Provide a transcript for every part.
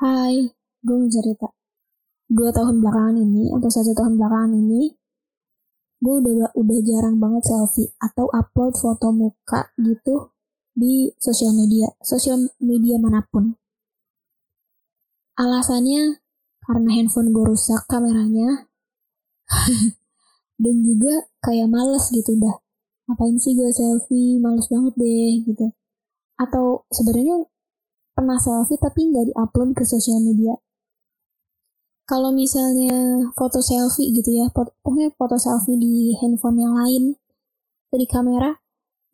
Hai, gue mau cerita. Dua tahun belakangan ini atau satu tahun belakangan ini, gue udah udah jarang banget selfie atau upload foto muka gitu di sosial media, sosial media mana pun. Alasannya karena handphone gue rusak kameranya, dan juga kayak males gitu dah. Ngapain sih gue selfie, males banget deh gitu. Atau sebenarnya pernah selfie tapi nggak diupload ke sosial media. Kalau misalnya foto selfie gitu ya, pokoknya foto selfie di handphone yang lain, dari kamera,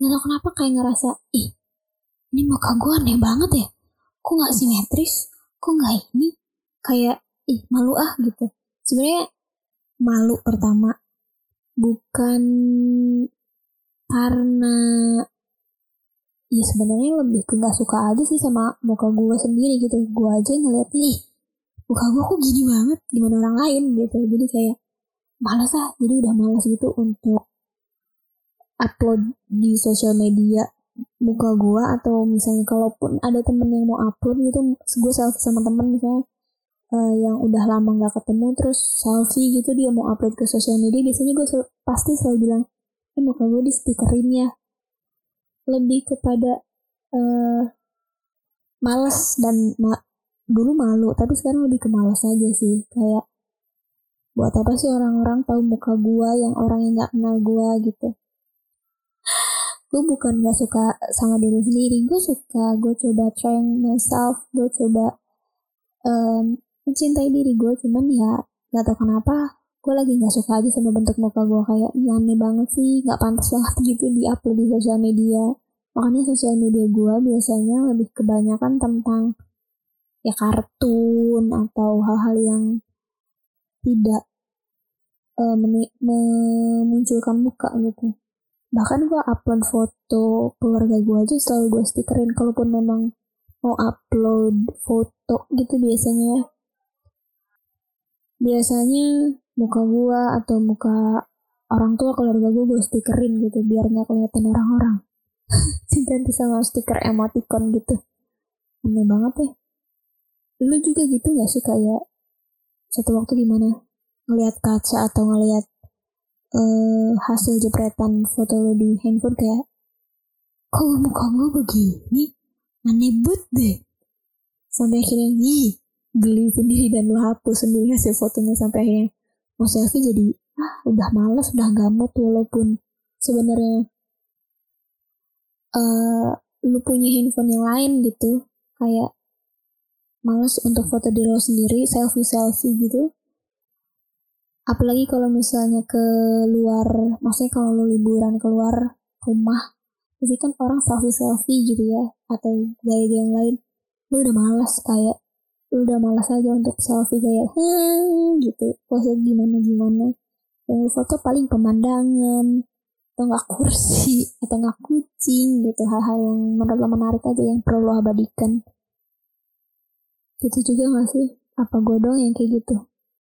nggak tahu kenapa kayak ngerasa, ih, ini muka gue aneh banget ya, kok nggak simetris, kok nggak ini, kayak, ih, malu ah gitu. Sebenarnya malu pertama, bukan karena ya sebenarnya lebih ke gak suka aja sih sama muka gue sendiri gitu. Gue aja ngeliat nih muka gue kok gini banget gimana orang lain? Gitu. Jadi kayak malas ah jadi udah malas gitu untuk upload di sosial media muka gue atau misalnya kalaupun ada temen yang mau upload gitu gue selfie sama temen misalnya uh, yang udah lama nggak ketemu terus selfie gitu dia mau upload ke sosial media biasanya gue pasti selalu bilang eh muka gue di stikerin ya lebih kepada uh, males dan ma dulu malu tapi sekarang lebih ke males aja sih. Kayak buat apa sih orang-orang tahu muka gua yang orang yang nggak kenal gua gitu? Gue bukan gak suka sama diri sendiri gue suka gue coba trying myself gue coba um, mencintai diri gue cuman ya gak tau kenapa gue lagi nggak suka aja sama bentuk muka gue kayak aneh banget sih nggak pantas banget gitu di upload di sosial media. Makanya sosial media gue biasanya lebih kebanyakan tentang ya kartun atau hal-hal yang tidak uh, memunculkan muka gitu. Bahkan gue upload foto keluarga gue aja selalu gue stikerin kalaupun memang mau upload foto gitu biasanya. Biasanya muka gue atau muka orang tua keluarga gue gue stikerin gitu biar nggak kelihatan orang-orang. Diganti sama stiker emoticon gitu. Aneh banget ya. Lu juga gitu nggak sih kayak satu waktu gimana? Ngelihat kaca atau ngelihat uh, hasil jepretan foto lu di handphone kayak kok muka gue begini? Aneh banget deh. Sampai akhirnya ih geli sendiri dan lu hapus sendiri hasil fotonya. Sampai akhirnya mau selfie jadi ah udah males udah gamut walaupun sebenarnya uh, lu punya handphone yang lain gitu. Kayak males untuk foto diri lo sendiri selfie selfie gitu. Apalagi kalau misalnya ke luar maksudnya kalau lu liburan keluar rumah jadi kan orang selfie selfie gitu ya atau gaya-gaya yang lain. Lu udah males kayak udah malas aja untuk selfie kayak hmm gitu. Pose gimana gimana. Yang foto paling pemandangan atau nggak kursi atau nggak kucing gitu. Hal-hal yang menurut lo menarik aja yang perlu lo abadikan. Gitu juga gak sih? Apa gue dong yang kayak gitu